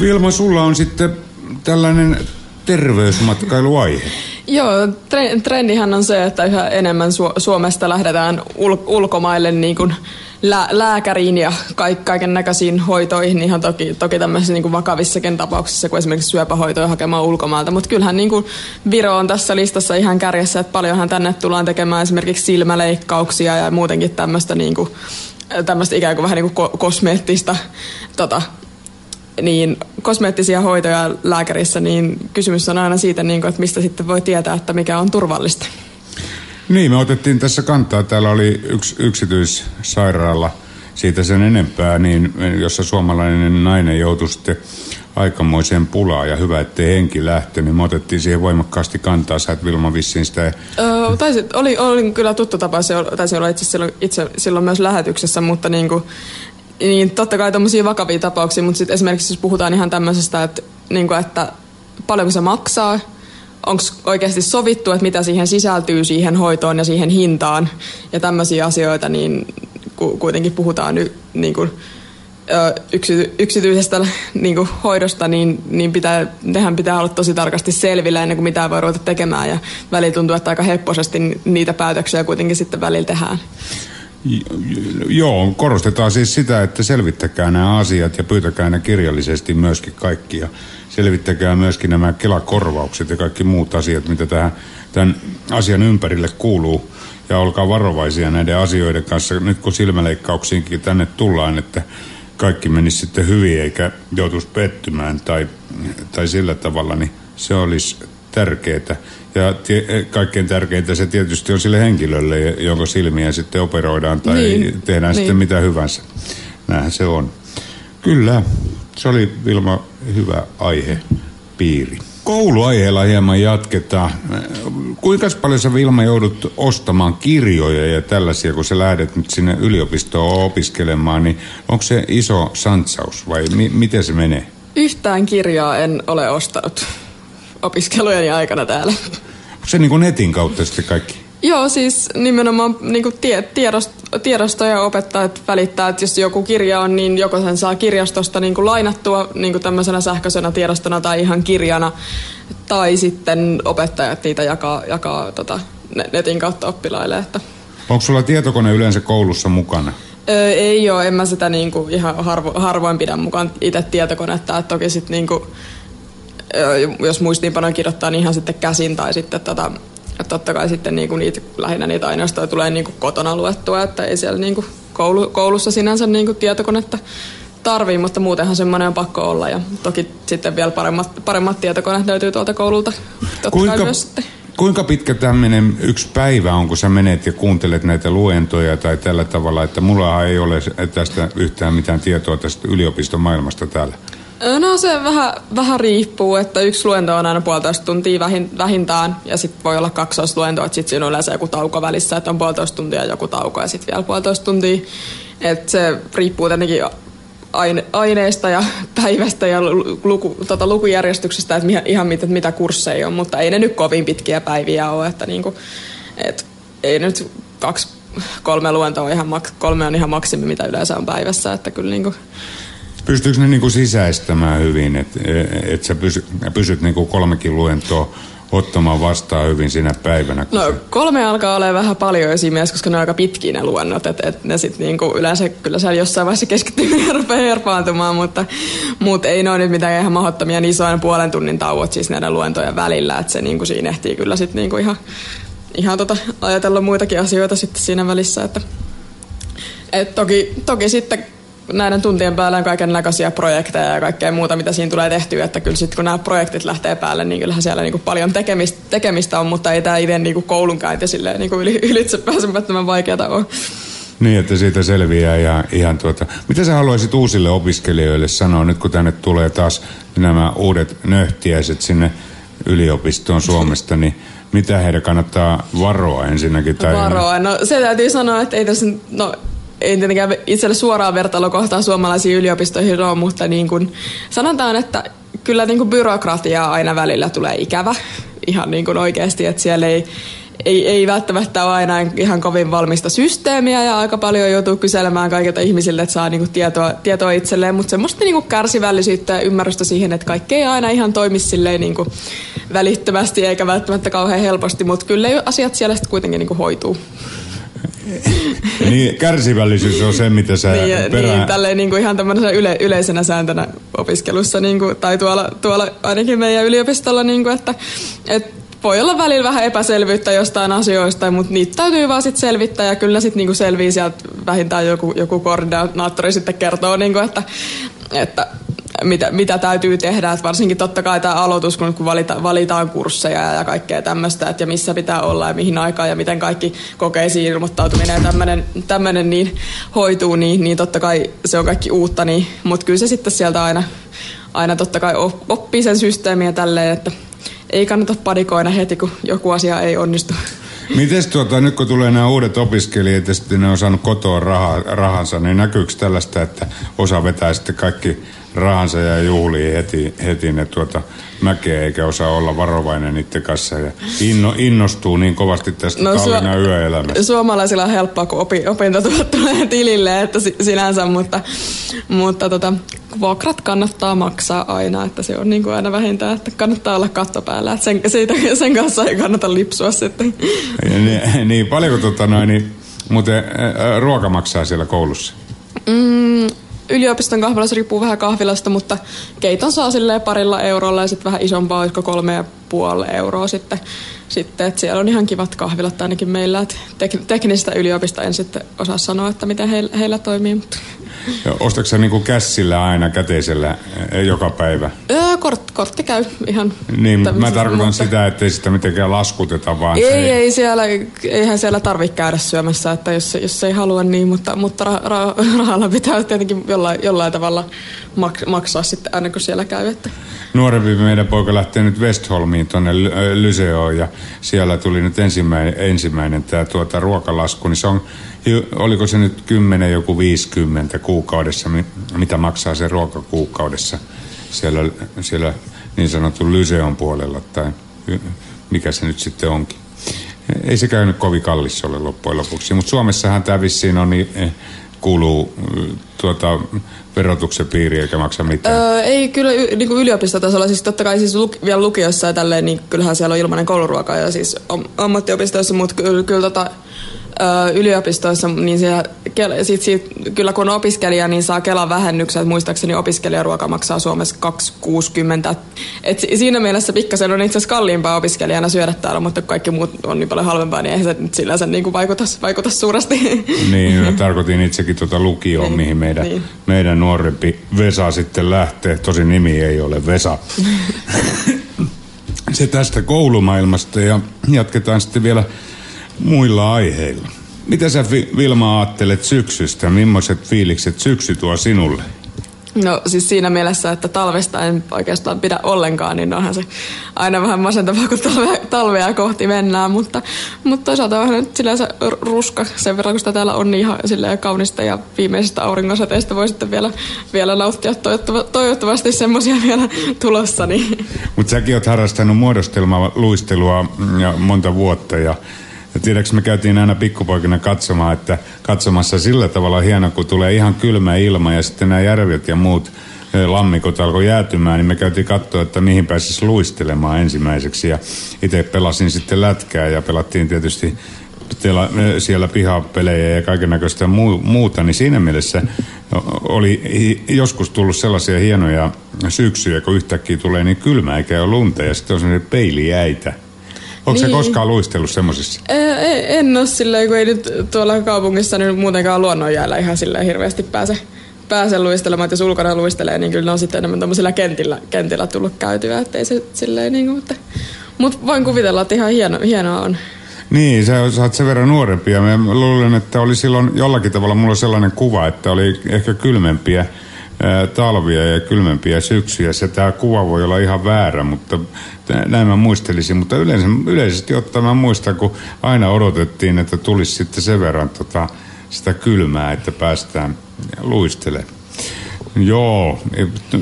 Vilma, sulla on sitten tällainen terveysmatkailuaihe. Joo, tre- trendihän on se, että yhä enemmän Su- Suomesta lähdetään ul- ulkomaille niin kuin lä- lääkäriin ja kaik- kaiken näköisiin hoitoihin, ihan toki, toki tämmöisissä niin kuin vakavissakin tapauksissa, kuin esimerkiksi syöpähoitoja hakemaan ulkomailta. Mutta kyllähän niin kuin Viro on tässä listassa ihan kärjessä, että paljonhan tänne tullaan tekemään esimerkiksi silmäleikkauksia ja muutenkin tämmöistä niin kuin, tämmöistä ikään kuin vähän niin kuin ko- kosmeettista tota, niin kosmeettisia hoitoja lääkärissä, niin kysymys on aina siitä, niin kuin, että mistä sitten voi tietää, että mikä on turvallista. Niin, me otettiin tässä kantaa. Täällä oli yksi yksityissairaala siitä sen enempää, niin jossa suomalainen nainen joutui sitten aikamoiseen pulaan ja hyvä, ettei henki lähtenyt. Niin me otettiin siihen voimakkaasti kantaa. Sä et Vilma vissiin sitä Öö, taisi, oli, oli kyllä tuttu tapa, se taisi olla itse silloin, itse silloin myös lähetyksessä, mutta niin kuin, niin totta kai tommosia vakavia tapauksia, mutta sitten esimerkiksi jos puhutaan ihan tämmöisestä, että, niin kuin, että paljonko se maksaa, onko oikeasti sovittu, että mitä siihen sisältyy siihen hoitoon ja siihen hintaan ja tämmöisiä asioita, niin ku, kuitenkin puhutaan nyt niin kuin, ö, yksity, yksityisestä niin kuin, hoidosta, niin, niin pitää, nehän pitää olla tosi tarkasti selvillä ennen kuin mitään voi ruveta tekemään. Ja välillä tuntuu, että aika hepposesti niitä päätöksiä kuitenkin sitten välillä tehdään. Joo, korostetaan siis sitä, että selvittäkää nämä asiat ja pyytäkää ne kirjallisesti myöskin kaikki. Ja selvittäkää myöskin nämä kelakorvaukset ja kaikki muut asiat, mitä tähän, tämän asian ympärille kuuluu. Ja olkaa varovaisia näiden asioiden kanssa, nyt kun silmäleikkauksiinkin tänne tullaan, että kaikki menisi sitten hyvin eikä joutuisi pettymään tai, tai sillä tavalla, niin se olisi tärkeää. Ja tie, kaikkein tärkeintä se tietysti on sille henkilölle, jonka silmiä sitten operoidaan tai Niin, tehdään niin. sitten mitä hyvänsä. Näinhän se on. Kyllä, se oli Vilma hyvä aihepiiri. Kouluaiheella hieman jatketaan. Kuinka paljon sä Vilma joudut ostamaan kirjoja ja tällaisia, kun sä lähdet nyt sinne yliopistoon opiskelemaan, niin onko se iso santsaus vai mi- miten se menee? Yhtään kirjaa en ole ostanut opiskelujeni aikana täällä. Onko se niin kuin netin kautta sitten kaikki? Joo, siis nimenomaan niin tie, tiedost, tiedosto ja opettajat välittää, että jos joku kirja on, niin joko sen saa kirjastosta niin kuin lainattua niin kuin tämmöisenä sähköisenä tiedostona tai ihan kirjana, tai sitten opettajat niitä jakaa, jakaa tota, ne- netin kautta oppilaille. Että. Onko sulla tietokone yleensä koulussa mukana? Öö, ei ole, en mä sitä niinku ihan harvo, harvoin pidä mukaan itse tietokonetta, että toki sitten niinku, öö, jos muistiinpanoja kirjoittaa, niin ihan sitten käsin tai sitten tota, totta kai sitten niinku niitä, lähinnä niitä aineistoja tulee niinku kotona luettua, että ei siellä niinku koulu, koulussa sinänsä niinku tietokonetta tarvii, mutta muutenhan semmoinen on pakko olla ja toki sitten vielä paremmat, paremmat tietokoneet löytyy tuolta koululta totta kai myös sitten. kuinka pitkä tämmöinen yksi päivä on, kun sä menet ja kuuntelet näitä luentoja tai tällä tavalla, että mulla ei ole tästä yhtään mitään tietoa tästä yliopistomaailmasta täällä? No se vähän, vähän riippuu, että yksi luento on aina puolitoista tuntia vähin, vähintään ja sitten voi olla kaksoisluento, että sitten siinä on yleensä joku tauko välissä, että on puolitoista tuntia joku tauko ja sitten vielä puolitoista tuntia. Et se riippuu tietenkin aine, aineesta ja (laughs) päivästä ja luku, tota, lukujärjestyksestä, että mihin, ihan mitä, mitä kursseja on, mutta ei ne nyt kovin pitkiä päiviä ole, että niinku, et, ei nyt kaksi, kolme luentoa ihan, kolme on ihan maksimi, mitä yleensä on päivässä, että kyllä niinku, Pystyykö ne niinku sisäistämään hyvin, että et sä pysy, pysyt niinku kolmekin luentoa ottamaan vastaan hyvin sinä päivänä? No se- kolme alkaa olla vähän paljon esimies, koska ne on aika pitkiä ne luennot, että et ne sitten niinku yleensä kyllä siellä jossain vaiheessa keskittyminen rupeaa herpaantumaan, mutta, mutta ei ne ole nyt mitään ihan mahdottomia, niin isoinen puolen tunnin tauot siis näiden luentojen välillä, että se niinku siinä ehtii kyllä sitten niinku ihan, ihan tota, ajatella muitakin asioita sitten siinä välissä, että et toki, toki sitten näiden tuntien päällä on kaikenlaisia projekteja ja kaikkea muuta, mitä siinä tulee tehtyä, että kyllä sitten kun nämä projektit lähtee päälle, niin kyllähän siellä niinku paljon tekemistä, tekemistä on, mutta ei tämä itse niinku koulunkäynti silleen niinku yli, (laughs) ylitse pääsemättömän vaikeata ole. Niin, että siitä selviää ja ihan tuota... Mitä sä haluaisit uusille opiskelijoille sanoa nyt, kun tänne tulee taas nämä uudet nöhtiäiset sinne yliopistoon Suomesta, niin mitä heidän kannattaa varoa ensinnäkin? Tai Varoa. No se täytyy sanoa, että ei tässä, no ei tietenkään itselle suoraan vertailukohtaa suomalaisiin yliopistoihin ole, mutta niin kuin sanotaan, että kyllä niin kuin byrokratiaa aina välillä tulee ikävä. Ihan niin kuin oikeasti, että siellä ei, ei, ei välttämättä ole aina ihan kovin valmista systeemiä ja aika paljon joutuu kyselemään kaikilta ihmisiltä, että saa niinku tietoa, tietoa itselleen, mutta semmoista niinku kärsivällisyyttä ja ymmärrystä siihen, että kaikki ei aina ihan toimi silleen niinku välittömästi eikä välttämättä kauhean helposti, mutta kyllä asiat siellä sitten kuitenkin niinku hoituu. Niin, kärsivällisyys on se, mitä sä Niin, perään... niin tälleen niinku ihan tämmöisenä yle, yleisenä sääntönä opiskelussa, niinku, tai tuolla, tuolla ainakin meidän yliopistolla, niinku, että et voi olla välillä vähän epäselvyyttä jostain asioista, mutta niitä täytyy vaan sitten selvittää ja kyllä sitten niinku selvii sieltä vähintään joku, joku koordinaattori sitten kertoo, niinku, että, että mitä, mitä täytyy tehdä, että varsinkin totta kai tämä aloitus, kun, kun valita, valitaan kursseja ja kaikkea tämmöistä, että ja missä pitää olla ja mihin aikaan ja miten kaikki kokeisiin ilmoittautuminen ja tämmöinen, niin hoituu, niin, niin totta kai se on kaikki uutta, niin, mutta kyllä se sitten sieltä aina, aina totta kai op- oppii sen systeemiä tälleen, että ei kannata padikoida heti, kun joku asia ei onnistu. Mites tuota, nyt kun tulee nämä uudet opiskelijat ja sitten ne on saanut kotoa raha, rahansa, niin näkyykö tällaista, että osa vetää sitten kaikki rahansa ja juhlii heti, heti ne tuota mäkeä eikä osaa olla varovainen niiden kanssa ja inno, innostuu niin kovasti tästä no, su- Tallinnan yöelämästä. Suomalaisilla on helppoa, kun opi, opintotulot tulee tilille, että si- sinänsä, mutta, mutta tota, vuokrat kannattaa maksaa aina, että se on niin kuin aina vähintään, että kannattaa olla katto päällä, että sen, siitä, sen kanssa ei kannata lipsua sitten. Ja niin, niin paljonko tota noin, niin, muuten ruoka maksaa siellä koulussa? Mm, yliopiston kahvilassa riippuu vähän kahvilasta, mutta keiton saa silleen parilla eurolla ja sitten vähän isompaa, olisiko kolme ja puoli euroa sitten. Sitten, että siellä on ihan kivat kahvilat ainakin meillä, että tek- teknisestä yliopistosta en sitten osaa sanoa, että miten heillä, heillä toimii, mutta Ostatko sä niinku kässillä aina käteisellä eh, joka päivä? Öö, kort, kortti käy ihan. Niin, mä tarkoitan mutta- sitä, ettei sitä mitenkään laskuteta, vaan Ei, se ei siellä, eihän siellä tarvitse käydä syömässä, että jos, jos ei halua niin, mutta, mutta rah, rah, rahalla pitää tietenkin jollain, jollain tavalla mak, maksaa sitten aina kun siellä käy. Että. Nuorempi meidän poika lähtee nyt Westholmiin tuonne ö, Lyseoon ja siellä tuli nyt ensimmäinen, ensimmäinen tämä tuota ruokalasku, niin se on, oliko se nyt 10 joku 50 kuukaudessa, mi- mitä maksaa se ruoka kuukaudessa siellä, siellä niin sanotun Lyseon puolella tai mikä se nyt sitten onkin. Ei se käynyt kovin kallis ole loppujen lopuksi, mutta Suomessahan tämä vissiin on, niin, eh, kuuluu eh, tuota, verotuksen piiriin eikä maksa mitään. Öö, ei kyllä y, niin kuin yliopistotasolla, siis totta kai siis luk, vielä lukiossa ja tälleen, niin kyllähän siellä on ilmainen kouluruoka ja siis am, ammattiopistoissa, mutta kyllä, kyllä tota, yliopistoissa, niin siellä, sit, sit, kyllä kun on opiskelija, niin saa Kelan vähennyksen, että muistaakseni opiskelijaruoka maksaa Suomessa 2,60. Et si- siinä mielessä pikkasen on itse asiassa kalliimpaa opiskelijana syödä täällä, mutta kaikki muut on niin paljon halvempaa, niin eihän se nyt sillä niin kuin vaikuta, vaikuta suuresti. Niin, mä (laughs) tarkoitin itsekin tuota lukioon, Niin, mihin meidän, niin. meidän nuorempi Vesa sitten lähtee. Tosin nimi ei ole Vesa. (laughs) Se tästä koulumaailmasta ja jatketaan sitten vielä muilla aiheilla. Mitä sä Vi- Vilma ajattelet syksystä? Millaiset fiilikset syksy tuo sinulle? No siis siinä mielessä, että talvesta en oikeastaan pidä ollenkaan, niin onhan se aina vähän masentavaa, kun talvea, talvea kohti mennään, mutta, mutta toisaalta vähän nyt se ruska sen verran, kun sitä täällä on niin ihan silleen kaunista ja viimeisestä auringonsateesta voi sitten vielä, vielä nauttia toivottava, toivottavasti semmoisia vielä tulossa. Niin. Mutta säkin oot harrastanut muodostelmaluistelua ja monta vuotta ja ja tiedätkö, me käytiin aina pikkupoikina katsomaan, että katsomassa sillä tavalla hieno, kun tulee ihan kylmä ilma ja sitten nämä järvet ja muut eh, lammikot alkoi jäätymään, niin me käytiin katsoa, että mihin pääsisi luistelemaan ensimmäiseksi. Ja itse pelasin sitten lätkää ja pelattiin tietysti eh, siellä pihapelejä ja kaiken näköistä muu, muuta, niin siinä mielessä oli joskus tullut sellaisia hienoja syksyjä, kun yhtäkkiä tulee niin kylmä eikä ole lunta ja sitten on sellainen peiliäitä. Onko niin. Se koskaan luistellut semmoisissa? E- En ole silleen, kun ei nyt tuolla kaupungissa nyt muutenkaan luonnonjäällä ihan silleen hirveästi pääse, pääse luistelemaan. Että jos ulkona luistelee, niin kyllä ne on sitten enemmän tämmöisillä kentillä, kentillä tullut käytyä. Että ei se silleen niin kuin, mutta, mutta voin kuvitella, että ihan hieno, hienoa on. Niin, sä, sä oot sen verran nuorempi ja mä luulen, että oli silloin jollakin tavalla mulla sellainen kuva, että oli ehkä kylmempiä talvia ja kylmempiä syksyjä. Se tämä kuva voi olla ihan väärä, mutta näin mä muistelisin. Mutta yleensä, yleisesti ottaen mä muistan, kun aina odotettiin, että tulisi sitten sen verran tota, sitä kylmää, että päästään luistelemaan. Joo,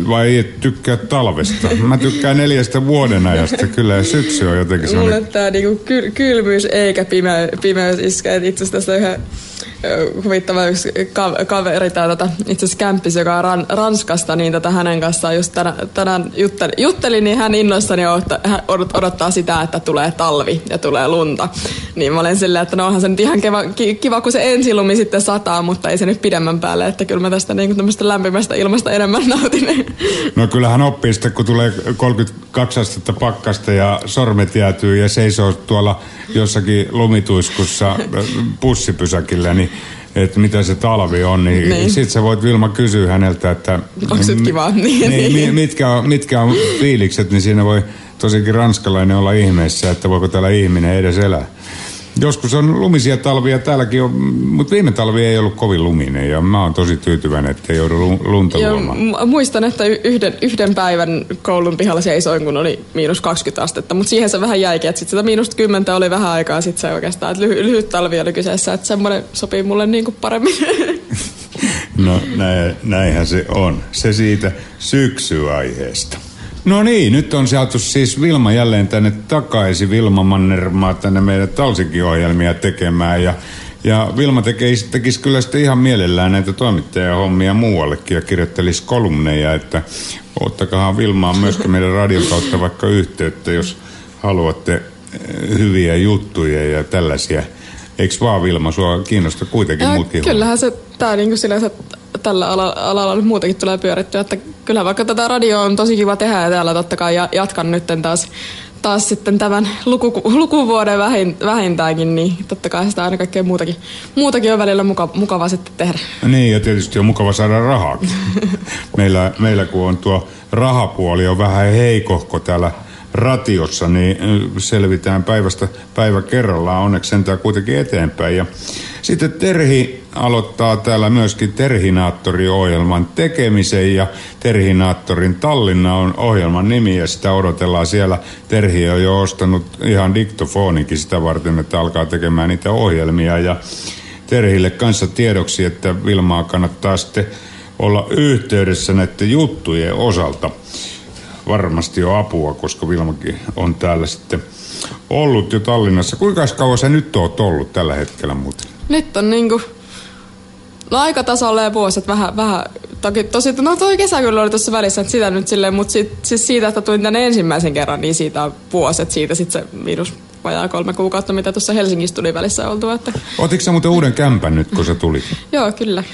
vai et tykkää talvesta? Mä tykkään neljästä vuoden ajasta kyllä ja syksy on jotenkin Mulle semmoinen... tämä niinku kyl, kylmyys eikä pimeys, pimeys iskee. Et Itse asiassa tässä ö, huvittava yksi ka- kaveri tai tota, itse asiassa kämppis, joka on ran, Ranskasta, niin tota, hänen kanssaan just tänä, tänään jutteli, jutteli, niin hän innoissani odottaa, odottaa sitä, että tulee talvi ja tulee lunta. Niin mä olen silleen, että no onhan se nyt ihan kiva, ki- kiva kun se ensilumi sitten sataa, mutta ei se nyt pidemmän päälle, että kyllä mä tästä niinku tämmöistä lämpimästä ilmasta enemmän nautin. No kyllähän oppii sitten, kun tulee 32 astetta pakkasta ja sormet jäätyy ja seisoo tuolla jossakin lumituiskussa äh, bussipysäkillä, niin että mitä se talvi on, niin, niin. Niin. sit sä voit Vilma kysyä häneltä, että... Kivaa? (laughs) Niin, niin, niin. mi- mitkä, on, mitkä on fiilikset, niin siinä voi tosikin ranskalainen olla ihmeessä, että voiko täällä ihminen edes elää. Joskus on lumisia talvia täälläkin, on, mutta viime talvi ei ollut kovin luminen ja mä oon tosi tyytyväinen, että ei joudu lu- lunta Ja luomaan. muistan, että yhden, yhden päivän koulun pihalla seisoin, kun oli miinus 20 astetta, mutta siihen se vähän jäikin, että sit sitä miinus 10 oli vähän aikaa sitten se oikeastaan, että lyhy, lyhyt talvi oli kyseessä, että semmoinen sopii mulle niinku paremmin. (laughs) No näin, näinhän se on. Se siitä syksyaiheesta. No niin, nyt on saatu siis Vilma jälleen tänne takaisin, Vilma Mannermaa tänne meidän Talsikin-ohjelmia tekemään. Ja, ja Vilma tekisi, tekisi kyllä sitten ihan mielellään näitä toimittajahommia muuallekin ja kirjoittelisi kolumneja, että ottakahan Vilmaan myöskin meidän radion kautta vaikka yhteyttä, jos haluatte eh, hyviä juttuja ja tällaisia. Eikö vaan Vilma, sua kiinnosta kuitenkin Ja muutkin kyllähän se tää niinku sinänsä tällä ala- alalla nyt muutenkin tulee pyörittyä, että kyllä vaikka tätä radio on tosi kiva tehdä ja täällä totta kai ja jatkan nyt taas, taas sitten tämän luku, lukuvuoden vähin, vähintäänkin, niin totta kai sitä aina kaikkea muutakin, muutakin on välillä muka, mukava sitten tehdä. Niin, ja tietysti on mukava saada rahaa. (laughs) meillä, meillä kun on tuo rahapuoli on vähän heikohko täällä ratiossa, niin selvitään päivästä päivä kerrallaan onneksi sentään kuitenkin eteenpäin. Ja sitten Terhi aloittaa täällä myöskin Terhinaattori-ohjelman tekemisen ja Terhinaattorin Tallinna on ohjelman nimi ja sitä odotellaan siellä. Terhi on jo ostanut ihan diktofonikin sitä varten, että alkaa tekemään niitä ohjelmia ja Terhille kanssa tiedoksi, että Vilmaa kannattaa sitten olla yhteydessä näiden juttujen osalta. Varmasti on apua, koska Vilmakin on täällä sitten ollut jo Tallinnassa. Kuinka kauan sä nyt oot ollut tällä hetkellä muuten? Nyt on niinku... No aika tasalle vuosi, että vähän, vähän toki tosi, no toi kesä kyllä oli tuossa välissä, että sitä nyt silleen, mutta sit, siis siitä, että tulin tänne ensimmäisen kerran, niin siitä on vuosi, että siitä sitten se miinus vajaa kolme kuukautta, mitä tuossa Helsingissä tuli välissä oltua. Että... Otitko sä muuten uuden kämpän nyt, kun sä tulit? Joo, kyllä.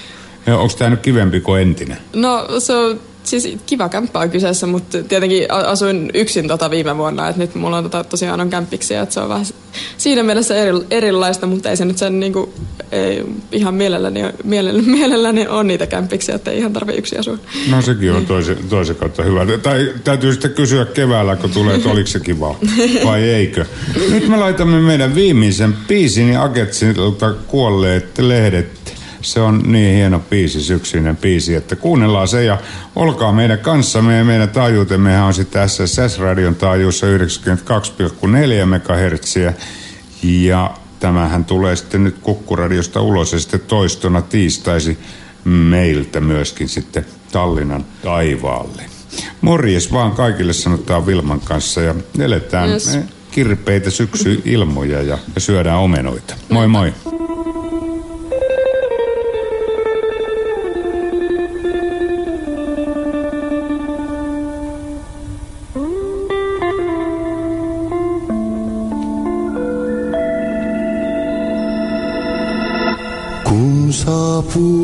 Onko tämä nyt kivempi kuin entinen? No se on siis kiva kämppä on kyseessä, mutta tietenkin asuin yksin tota viime vuonna, että nyt mulla on tota tosiaan on kämppiksi, että se on vähän siinä mielessä eri, erilaista, mutta ei se nyt sen niinku, ei, ihan mielelläni, (laughs) mielelläni, mielelläni on niitä kämppiksi, että ei ihan tarvitse yksin asua. No sekin on toisen, toisen kautta hyvä. Tai täytyy sitten kysyä keväällä, kun tulee, että oliko se kiva (laughs) vai eikö. Nyt me laitamme meidän viimeisen biisin Aketsilta kuolleet lehdet se on niin hieno biisi, syksyinen biisi, että kuunnellaan se ja olkaa meidän kanssamme ja meidän taajuutemmehan on sitten SSS-radion taajuussa 92,4 MHz ja tämähän tulee sitten nyt Kukkuradiosta ulos ja sitten toistona tiistaisi meiltä myöskin sitten Tallinnan taivaalle. Morjes vaan kaikille sanotaan Vilman kanssa ja eletään yes. kirpeitä syksy-ilmoja ja, ja syödään omenoita. Moi moi! saapuu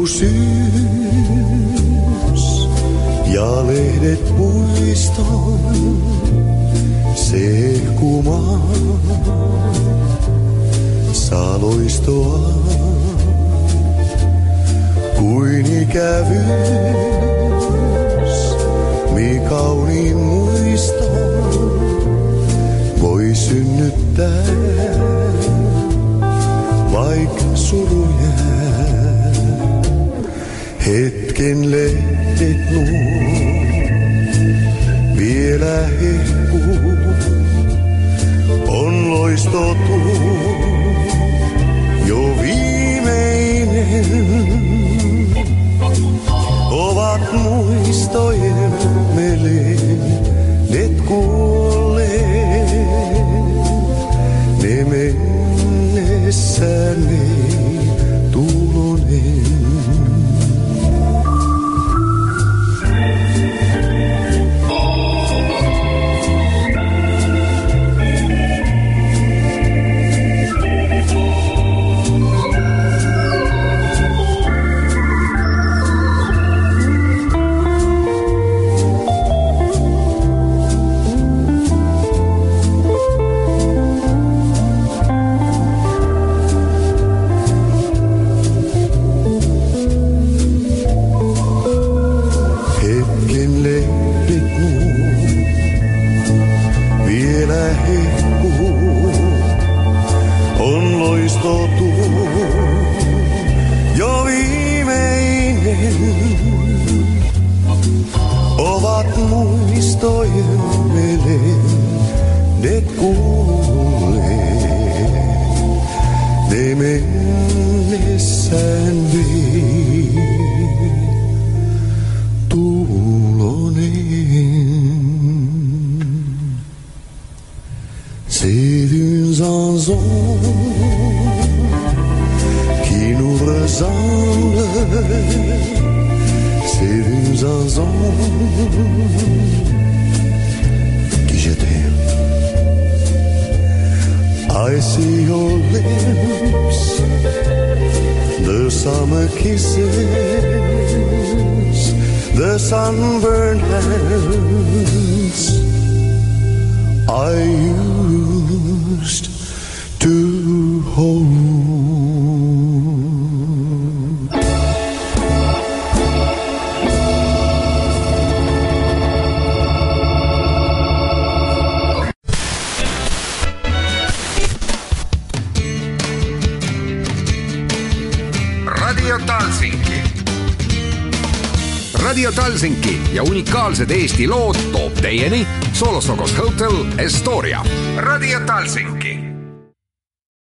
syys ja lehdet puiston se kumaa saloistoa. Kuin ikävyys mi kauniin muiston voi synnyttää. Vaikka ken le et nou.